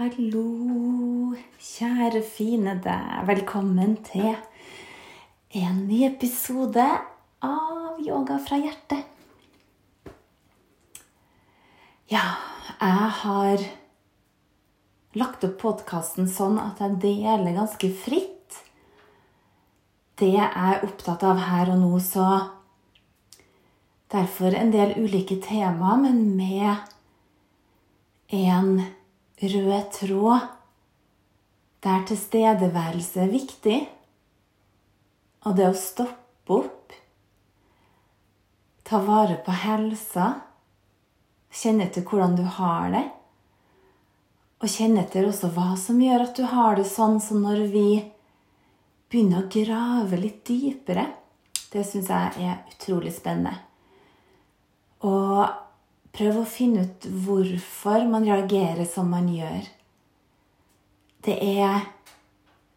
Hallo, kjære fine deg. Velkommen til en ny episode av Yoga fra hjertet. Ja, jeg har lagt opp podkasten sånn at jeg deler ganske fritt det jeg er opptatt av her og nå, så derfor en del ulike temaer, men med en rød tråd der tilstedeværelse er viktig. Og det å stoppe opp, ta vare på helsa, kjenne etter hvordan du har det. Og kjenne etter også hva som gjør at du har det sånn som når vi begynner å grave litt dypere. Det syns jeg er utrolig spennende. Og Prøv å finne ut hvorfor man reagerer som man gjør. Det er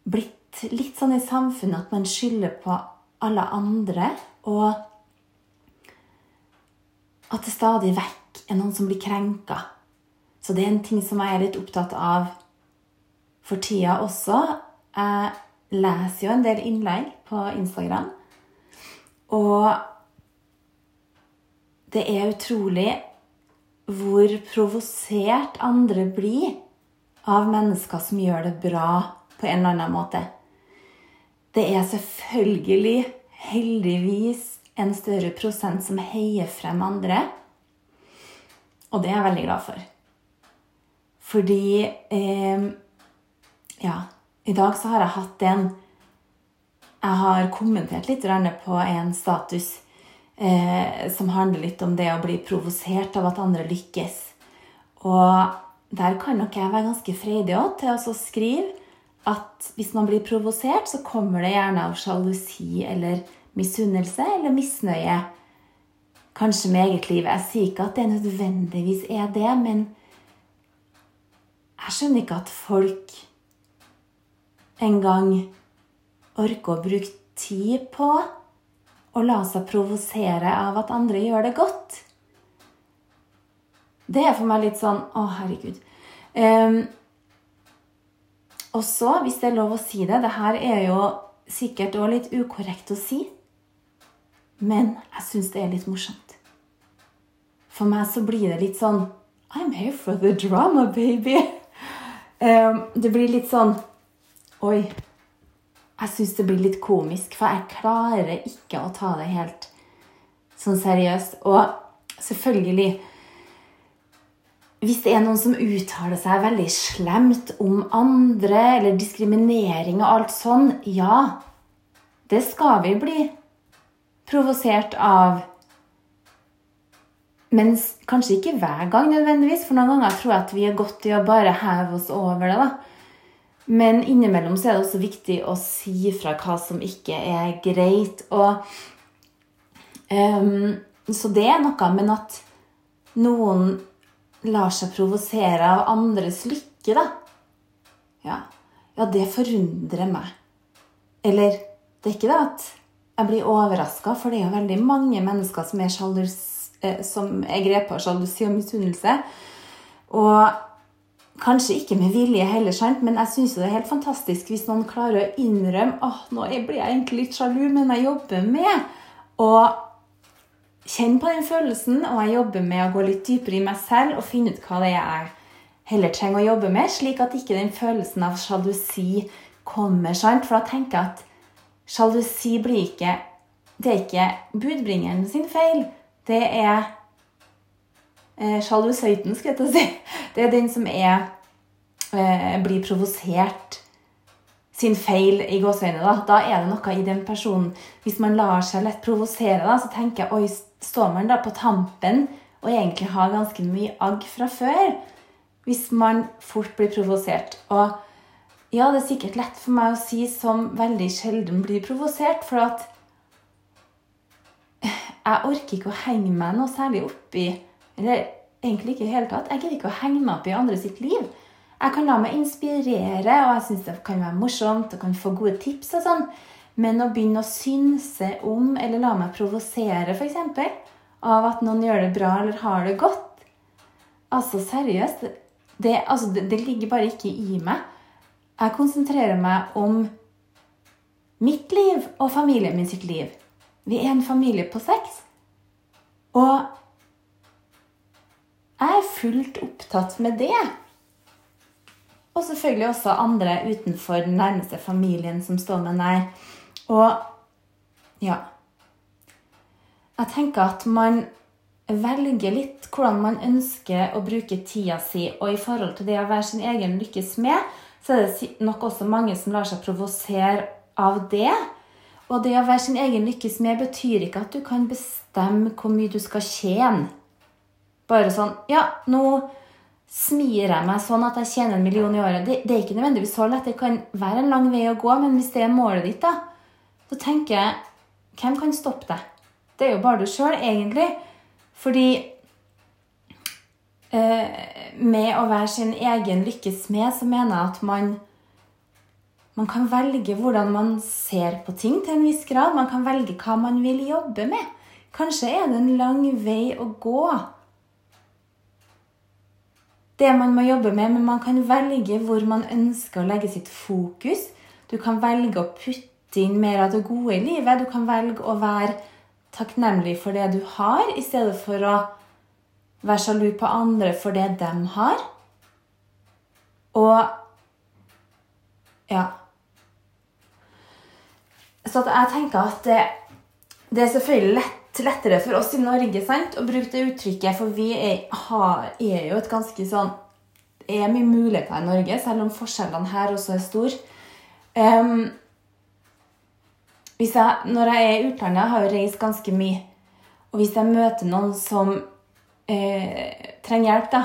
blitt litt sånn i samfunnet at man skylder på alle andre, og at det stadig vekk er noen som blir krenka. Så det er en ting som jeg er litt opptatt av for tida også. Jeg leser jo en del innlegg på Instagram, og det er utrolig hvor provosert andre blir av mennesker som gjør det bra på en eller annen måte. Det er selvfølgelig, heldigvis, en større prosent som heier frem andre. Og det er jeg veldig glad for. Fordi eh, Ja, i dag så har jeg hatt en Jeg har kommentert litt på en status eh, som handler litt om det å bli provosert av at andre lykkes. Og der kan nok jeg være ganske freidig òg til å skrive at hvis man blir provosert, så kommer det gjerne av sjalusi eller misunnelse eller misnøye. Kanskje med eget liv. Jeg sier ikke at det nødvendigvis er det, men jeg skjønner ikke at folk en gang orker å bruke tid på å la seg provosere av at andre gjør det godt. Det er for meg litt sånn Å, herregud. Um, og så, hvis det er lov å si det Det her er jo sikkert òg litt ukorrekt å si. Men jeg syns det er litt morsomt. For meg så blir det litt sånn I'm here for the drama, baby. Um, det blir litt sånn Oi, jeg syns det blir litt komisk, for jeg klarer ikke å ta det helt sånn seriøst. Og selvfølgelig Hvis det er noen som uttaler seg veldig slemt om andre, eller diskriminering og alt sånn, ja, det skal vi bli provosert av. Men kanskje ikke hver gang nødvendigvis, for noen ganger tror jeg at vi er godt i å bare heve oss over det. da. Men innimellom så er det også viktig å si fra hva som ikke er greit. Og, um, så det er noe, men at noen lar seg provosere av andres lykke, da ja, ja, det forundrer meg. Eller det er ikke det at jeg blir overraska, for det er jo veldig mange mennesker som er, sjalus, eh, som er grepet av sjalusi og misunnelse. Og Kanskje ikke med vilje heller, sant? men jeg syns det er helt fantastisk hvis noen klarer å innrømme åh, nå blir jeg egentlig litt sjalu, men jeg jobber med å kjenne på den følelsen, og jeg jobber med å gå litt dypere i meg selv og finne ut hva det er jeg heller trenger å jobbe med, slik at ikke den følelsen av sjalusi kommer. sant? For da tenker jeg at sjalusi blir ikke Det er ikke budbringeren sin feil. Det er eh, sjalusøyten, skal jeg til å si. Det er den som er blir provosert sin feil i gåseøynene. Da. da er det noe i den personen Hvis man lar seg lett provosere, da, så tenker jeg oi, står man da på tampen og egentlig har ganske mye agg fra før hvis man fort blir provosert. Og ja, det er sikkert lett for meg å si som veldig sjelden blir provosert, for at jeg orker ikke å henge meg noe særlig opp i eller egentlig ikke i hele tatt. Jeg gidder ikke å henge meg opp i andre sitt liv. Jeg kan la meg inspirere, og jeg syns det kan være morsomt og kan få gode tips. og sånn. Men å begynne å synse om eller la meg provosere f.eks. av at noen gjør det bra eller har det godt Altså seriøst, det, altså, det, det ligger bare ikke i meg. Jeg konsentrerer meg om mitt liv og familien min sitt liv. Vi er en familie på seks. Og jeg er fullt opptatt med det. Og selvfølgelig også andre utenfor den nærmeste familien som står meg nær. Og ja Jeg tenker at man velger litt hvordan man ønsker å bruke tida si. Og i forhold til det å være sin egen lykkes med, så er det nok også mange som lar seg provosere av det. Og det å være sin egen lykkes med betyr ikke at du kan bestemme hvor mye du skal tjene. Bare sånn Ja, nå smir jeg meg sånn at jeg tjener en million i året. Det, det, er ikke nødvendigvis så lett. Det kan være en lang vei å gå, men hvis det er målet ditt, da, så tenker jeg Hvem kan stoppe deg? Det er jo bare du sjøl, egentlig. Fordi eh, med å være sin egen lykkes smed, så mener jeg at man man kan velge hvordan man ser på ting til en viss grad. Man kan velge hva man vil jobbe med. Kanskje er det en lang vei å gå. Det man må jobbe med, men man kan velge hvor man ønsker å legge sitt fokus. Du kan velge å putte inn mer av det gode i livet. Du kan velge å være takknemlig for det du har, i stedet for å være sjalu på andre for det de har. Og ja så jeg tenker at det, det er selvfølgelig lett, lettere for oss i Norge sant, å bruke det uttrykket, for vi er, har, er jo et ganske sånn Det er mye muligheter i Norge, selv om forskjellene her også er store. Um, jeg, når jeg er i utlandet, har jeg reist ganske mye, og hvis jeg møter noen som eh, trenger hjelp, da,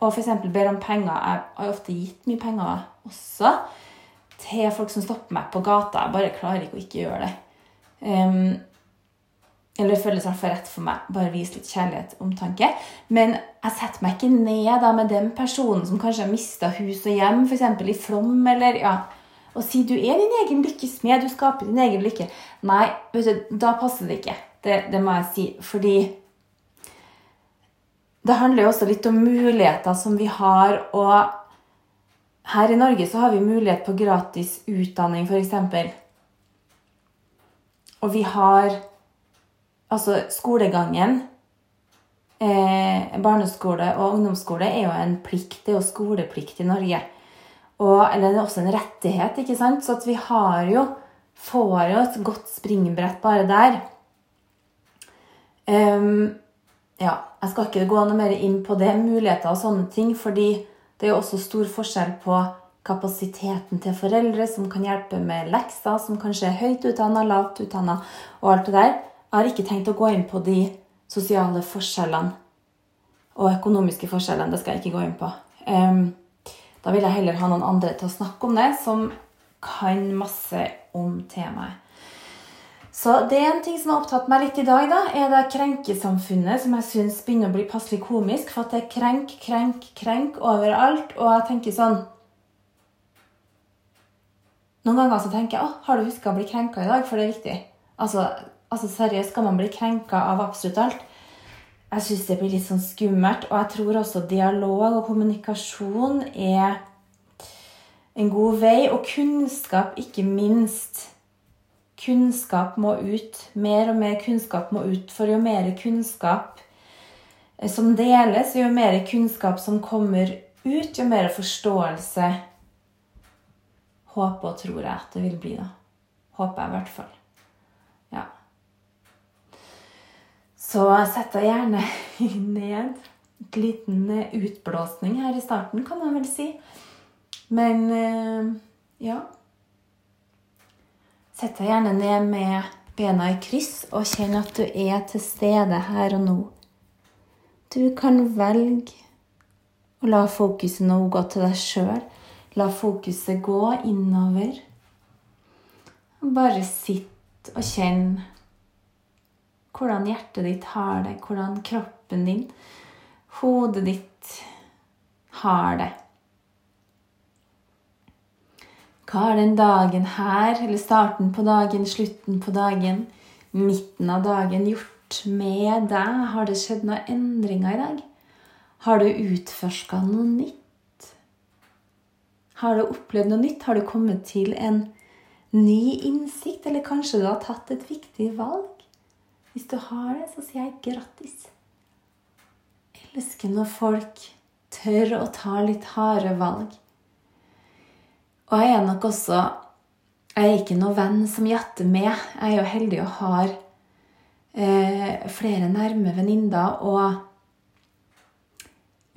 og f.eks. ber om penger Jeg har ofte gitt mye penger også til folk som stopper meg på gata. Jeg bare klarer ikke å ikke gjøre det. Um, eller det føles i hvert fall rett for meg. Bare vise litt kjærlighet omtanke. Men jeg setter meg ikke ned da med den personen som kanskje har mista hus og hjem, f.eks. i flom, eller ja, og si du er din egen lykkes smed, du skaper din egen lykke. Nei, vet du, da passer det ikke. Det, det må jeg si. Fordi det handler jo også litt om muligheter som vi har, og her i Norge så har vi mulighet på gratis utdanning, f.eks. Og vi har Altså, skolegangen eh, Barneskole og ungdomsskole er jo en plikt. Det er jo skoleplikt i Norge. Og, eller det er også en rettighet, ikke sant? Så at vi har jo Får jo et godt springbrett bare der. Um, ja, jeg skal ikke gå noe mer inn på det, muligheter og sånne ting, fordi det er jo også stor forskjell på kapasiteten til foreldre som kan hjelpe med lekser, som kanskje er høyt utdanna, lavt utdanna og alt det der. Jeg har ikke tenkt å gå inn på de sosiale forskjellene og økonomiske forskjellene. Det skal jeg ikke gå inn på. Da vil jeg heller ha noen andre til å snakke om det, som kan masse om temaet. Så det er en ting som har opptatt meg litt i dag, da, er det krenkesamfunnet som jeg syns begynner å bli passelig komisk. For at det er krenk, krenk, krenk overalt. Og jeg tenker sånn Noen ganger så tenker jeg å, har du huska å bli krenka i dag? For det er viktig. Altså, altså seriøst, skal man bli krenka av absolutt alt? Jeg syns det blir litt sånn skummelt. Og jeg tror også dialog og kommunikasjon er en god vei. Og kunnskap, ikke minst kunnskap må ut. Mer og mer kunnskap må ut. For jo mer kunnskap eh, som deles, jo mer kunnskap som kommer ut, jo mer forståelse håper og tror jeg at det vil bli. da. Håper jeg i hvert fall. Ja. Så sett deg gjerne ned et liten utblåsning her i starten, kan man vel si. Men eh, ja. Sett deg gjerne ned med bena i kryss og kjenn at du er til stede her og nå. Du kan velge å la fokuset nå gå til deg sjøl. La fokuset gå innover. Bare sitt og kjenn hvordan hjertet ditt har det, hvordan kroppen din, hodet ditt, har det. Hva har den dagen her, eller starten på dagen, slutten på dagen, midten av dagen gjort med deg? Har det skjedd noen endringer i dag? Har du utforska noe nytt? Har du opplevd noe nytt? Har du kommet til en ny innsikt? Eller kanskje du har tatt et viktig valg? Hvis du har det, så sier jeg grattis. Elsker når folk tør å ta litt harde valg. Og jeg er nok også Jeg er ikke noen venn som jatter med. Jeg er jo heldig og har eh, flere nærme venninner. Og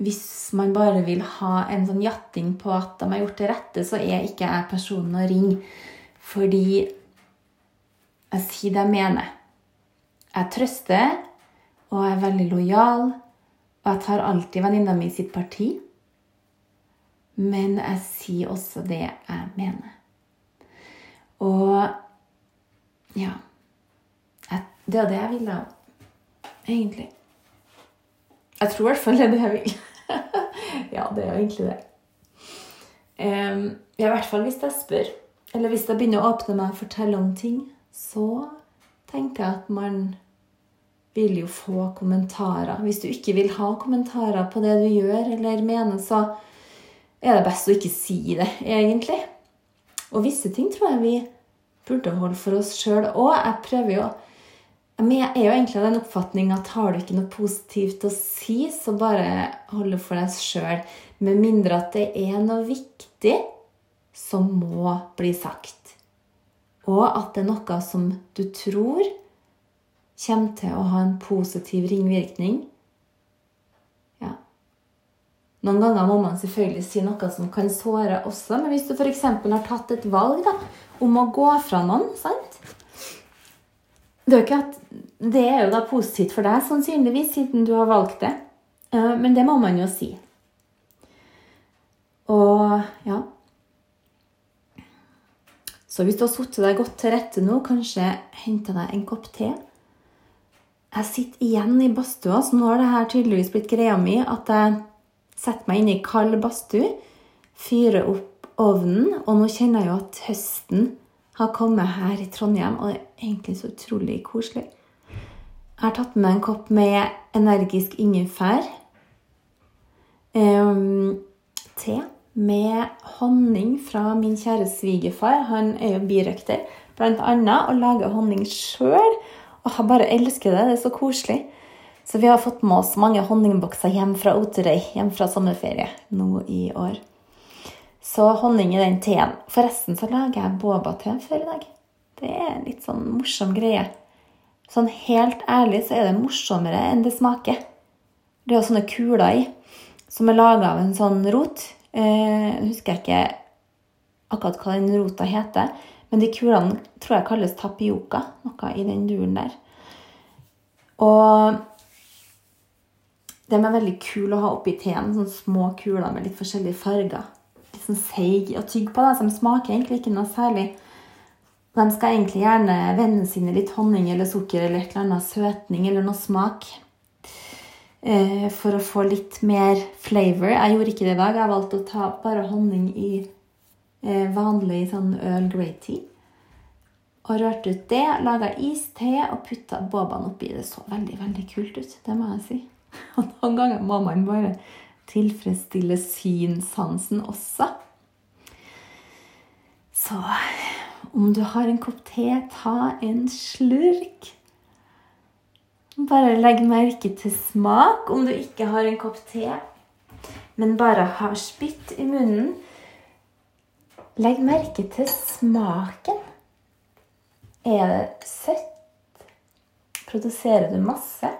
hvis man bare vil ha en sånn jatting på at de har gjort det rette, så er ikke jeg personen å ringe. Fordi jeg sier det jeg mener. Jeg trøster, og jeg er veldig lojal. Og jeg tar alltid venninna mi sitt parti. Men jeg sier også det jeg mener. Og ja Det er det jeg vil, da. Egentlig. Jeg tror i hvert fall det er det jeg vil. ja, det er jo egentlig det. Um, ja, I hvert fall hvis jeg spør, eller hvis jeg begynner å åpne meg og fortelle om ting, så tenker jeg at man vil jo få kommentarer. Hvis du ikke vil ha kommentarer på det du gjør eller mener, så er det best å ikke si det, egentlig. Og visse ting tror jeg vi burde holde for oss sjøl òg. Jeg prøver jo men Jeg er jo egentlig av den oppfatning at har du ikke noe positivt å si, så bare hold det for deg sjøl. Med mindre at det er noe viktig som må bli sagt. Og at det er noe som du tror kommer til å ha en positiv ringvirkning. Ja. Noen ganger må man selvfølgelig si noe som kan såre også, men hvis du f.eks. har tatt et valg da, om å gå fra noen sant? Det er, at, det er jo da positivt for deg, sannsynligvis, siden du har valgt det. Men det må man jo si. Og ja Så hvis du har satt deg godt til rette nå, kanskje hente deg en kopp te jeg sitter igjen i badstua, så nå har det her tydeligvis blitt greia mi at jeg setter meg inn i kald badstue, fyrer opp ovnen, og nå kjenner jeg jo at høsten har kommet her i Trondheim, og det er egentlig så utrolig koselig. Jeg har tatt med en kopp med energisk ingefær. Um, te med honning fra min kjære svigerfar. Han er jo birøkter, blant annet, og lager honning sjøl. Og jeg bare elsker det. Det er så koselig. Så vi har fått med oss mange honningbokser hjem fra Oterøy, hjem fra sommerferie nå i år. Så honning i den teen. Forresten så lager jeg boba-te før i dag. Det er en litt sånn morsom greie. Sånn helt ærlig så er det morsommere enn det smaker. Det er jo sånne kuler i, som er laga av en sånn rot. Eh, husker jeg ikke akkurat hva den rota heter. Men de kulene tror jeg kalles tapioca, noe i den duren der. Og de er veldig kule å ha oppi teen. Sånne små kuler med litt forskjellige farger. Litt sånn seige å tygge på. Da, som smaker egentlig ikke noe særlig. De skal egentlig gjerne vende sine litt honning eller sukker eller et eller annet søtning eller noe smak. Eh, for å få litt mer flavor. Jeg gjorde ikke det i dag. Jeg valgte å ta bare honning i vanlig sånn Earl Grey tea. Og rørte ut det, laga iste og putta bobaen oppi. Det så veldig veldig kult ut, det må jeg si. Og noen ganger må man bare tilfredsstille synsansen også. Så om du har en kopp te, ta en slurk. Bare legg merke til smak om du ikke har en kopp te, men bare har spytt i munnen. Legg merke til smaken. Er det søtt? Produserer du masse?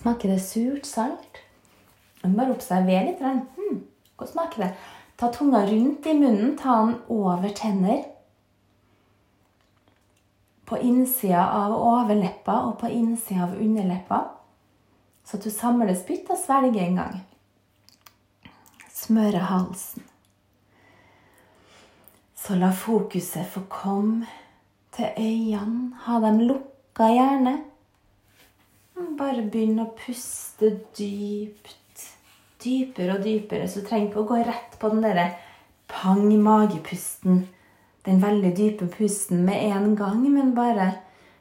Smaker det surt, salt? Bare observer litt. Hmm, hvordan smaker det? Ta tunga rundt i munnen, ta den over tenner. På innsida av overleppa og på innsida av underleppa. Så at du samler spytt og svelger en gang smøre halsen. Så la fokuset få komme til øynene. Ha dem lukka gjerne. Bare begynn å puste dypt. Dypere og dypere. Så du trenger ikke å gå rett på den derre pang-magepusten. Den veldig dype pusten med en gang, men bare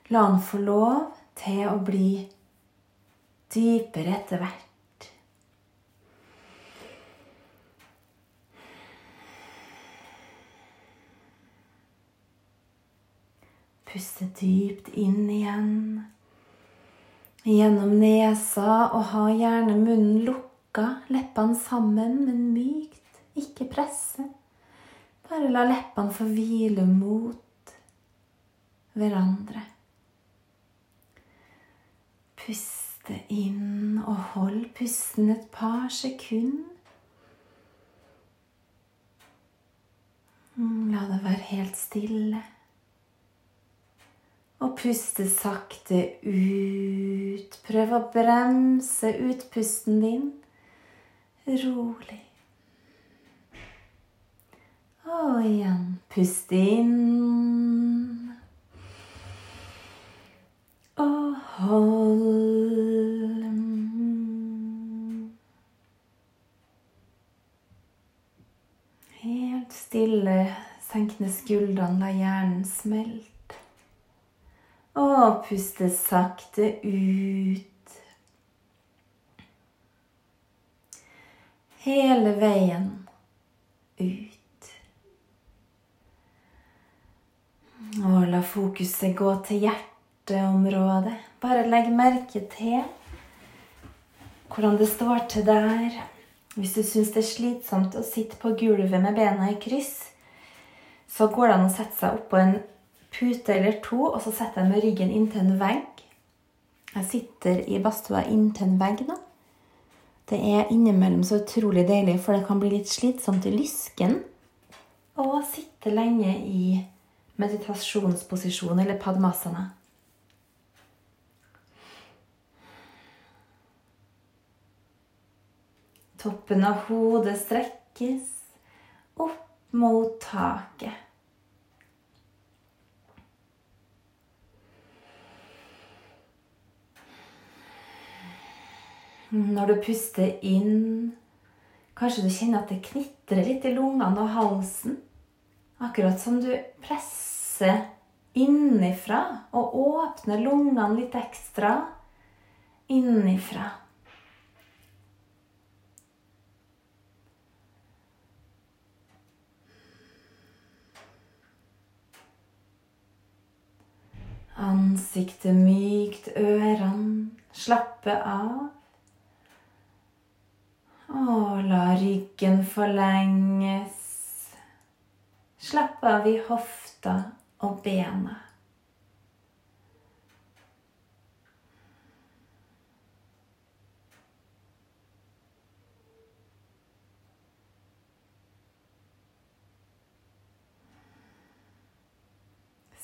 la den få lov til å bli dypere etter hvert. Puste dypt inn igjen. Gjennom nesa, og ha gjerne munnen lukka, leppene sammen, men mykt, ikke presse. Bare la leppene få hvile mot hverandre. Puste inn og hold pusten et par sekunder. Mm, la det være helt stille. Og puste sakte ut. Prøv å bremse ut pusten din rolig. Og igjen pust inn. Og hold. Helt stille. Senk ned skuldrene, la hjernen smelte. Og puste sakte ut. Hele veien ut. Og la fokuset gå til hjerteområdet. Bare legg merke til hvordan det står til der. Hvis du syns det er slitsomt å sitte på gulvet med bena i kryss, så går det an å sette seg oppå en pute eller to, og så setter jeg med ryggen inntil en vegg. Jeg sitter i badstua inntil en vegg nå. Det er innimellom så utrolig deilig, for det kan bli litt slitsomt i lysken å sitte lenge i meditasjonsposisjon eller padmasana. Toppen av hodet strekkes opp mot taket. Når du puster inn, kanskje du kjenner at det knitrer litt i lungene og halsen. Akkurat som du presser innifra og åpner lungene litt ekstra innifra. Ansiktet mykt, ørene slappe av. Og la ryggen forlenges. Slapp av i hofta og bena.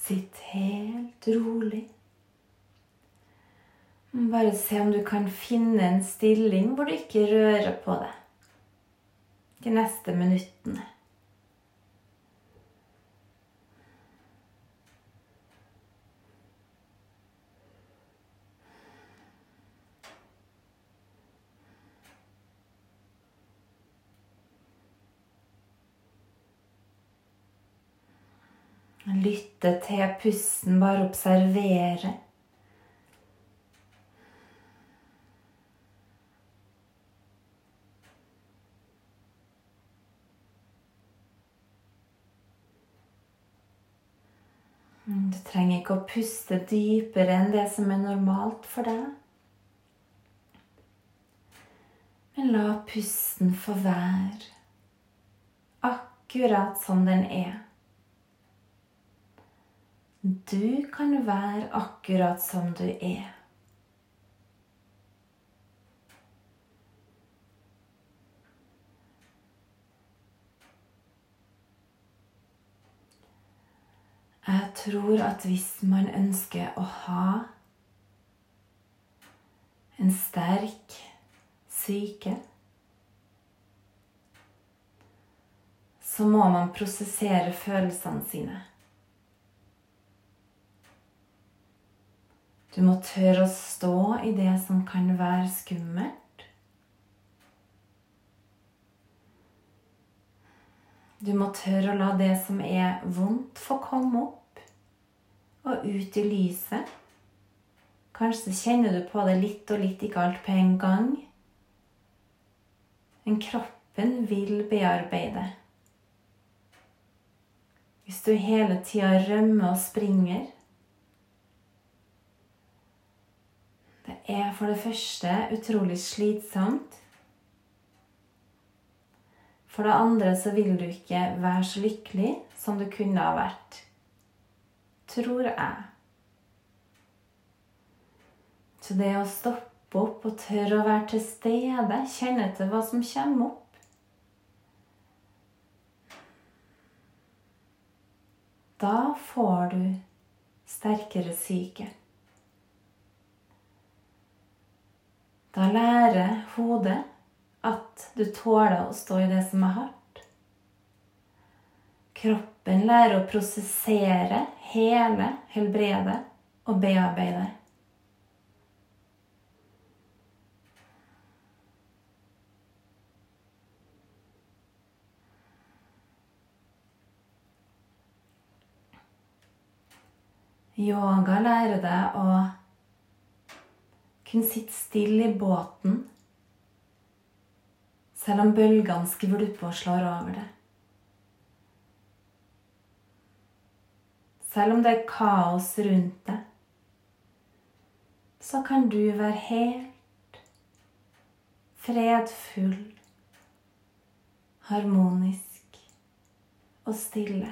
Sitt helt rolig. Bare se om du kan finne en stilling hvor du ikke rører på deg de neste minuttene. Lytte til pusten, bare observere. Du trenger ikke å puste dypere enn det som er normalt for deg. Men la pusten få være akkurat som den er. Du kan være akkurat som du er. Jeg tror at hvis man ønsker å ha en sterk syke, så må man prosessere følelsene sine. Du må tørre å stå i det som kan være skummelt. Du må tørre å la det som er vondt, få komme opp og ut i lyset. Kanskje kjenner du på det litt og litt, ikke alt på en gang. Men kroppen vil bearbeide. Hvis du hele tida rømmer og springer Det er for det første utrolig slitsomt. For det andre så vil du ikke være så lykkelig som du kunne ha vært. Tror jeg. Så det å stoppe opp og tørre å være til stede, kjenne til hva som kommer opp Da får du sterkere syke. Da lærer hodet at du tåler å stå i det som er hardt. Kroppen lærer å prosessere, hele, helbrede og bearbeide. Yoga lærer deg å kunne sitte stille i båten selv om bølgene skvulper og slår over det. Selv om det er kaos rundt deg, så kan du være helt fredfull, harmonisk og stille.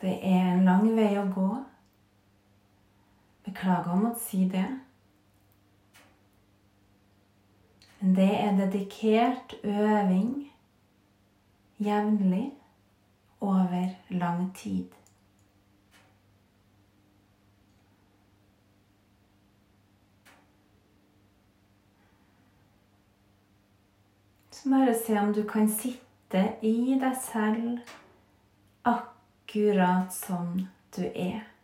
Det er en lang vei å gå. Beklager å måtte si det. Men det er dedikert øving jevnlig over lang tid. Så bare se om du kan sitte i deg selv akkurat som du er.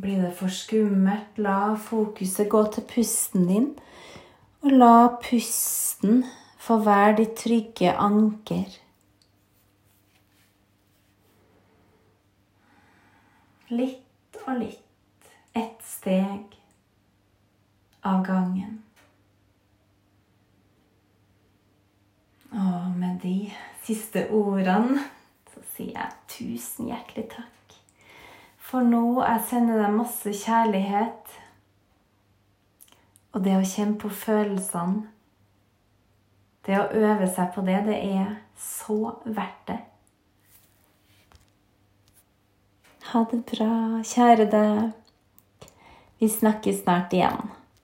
Blir det for skummelt, la fokuset gå til pusten din. Og la pusten få være ditt trygge anker. Litt og litt. Ett steg av gangen. Og med de siste ordene så sier jeg tusen hjertelig takk. For nå jeg sender deg masse kjærlighet. Og det å kjenne på følelsene, det å øve seg på det, det er så verdt det. Ha det bra, kjære deg. Vi snakkes snart igjen.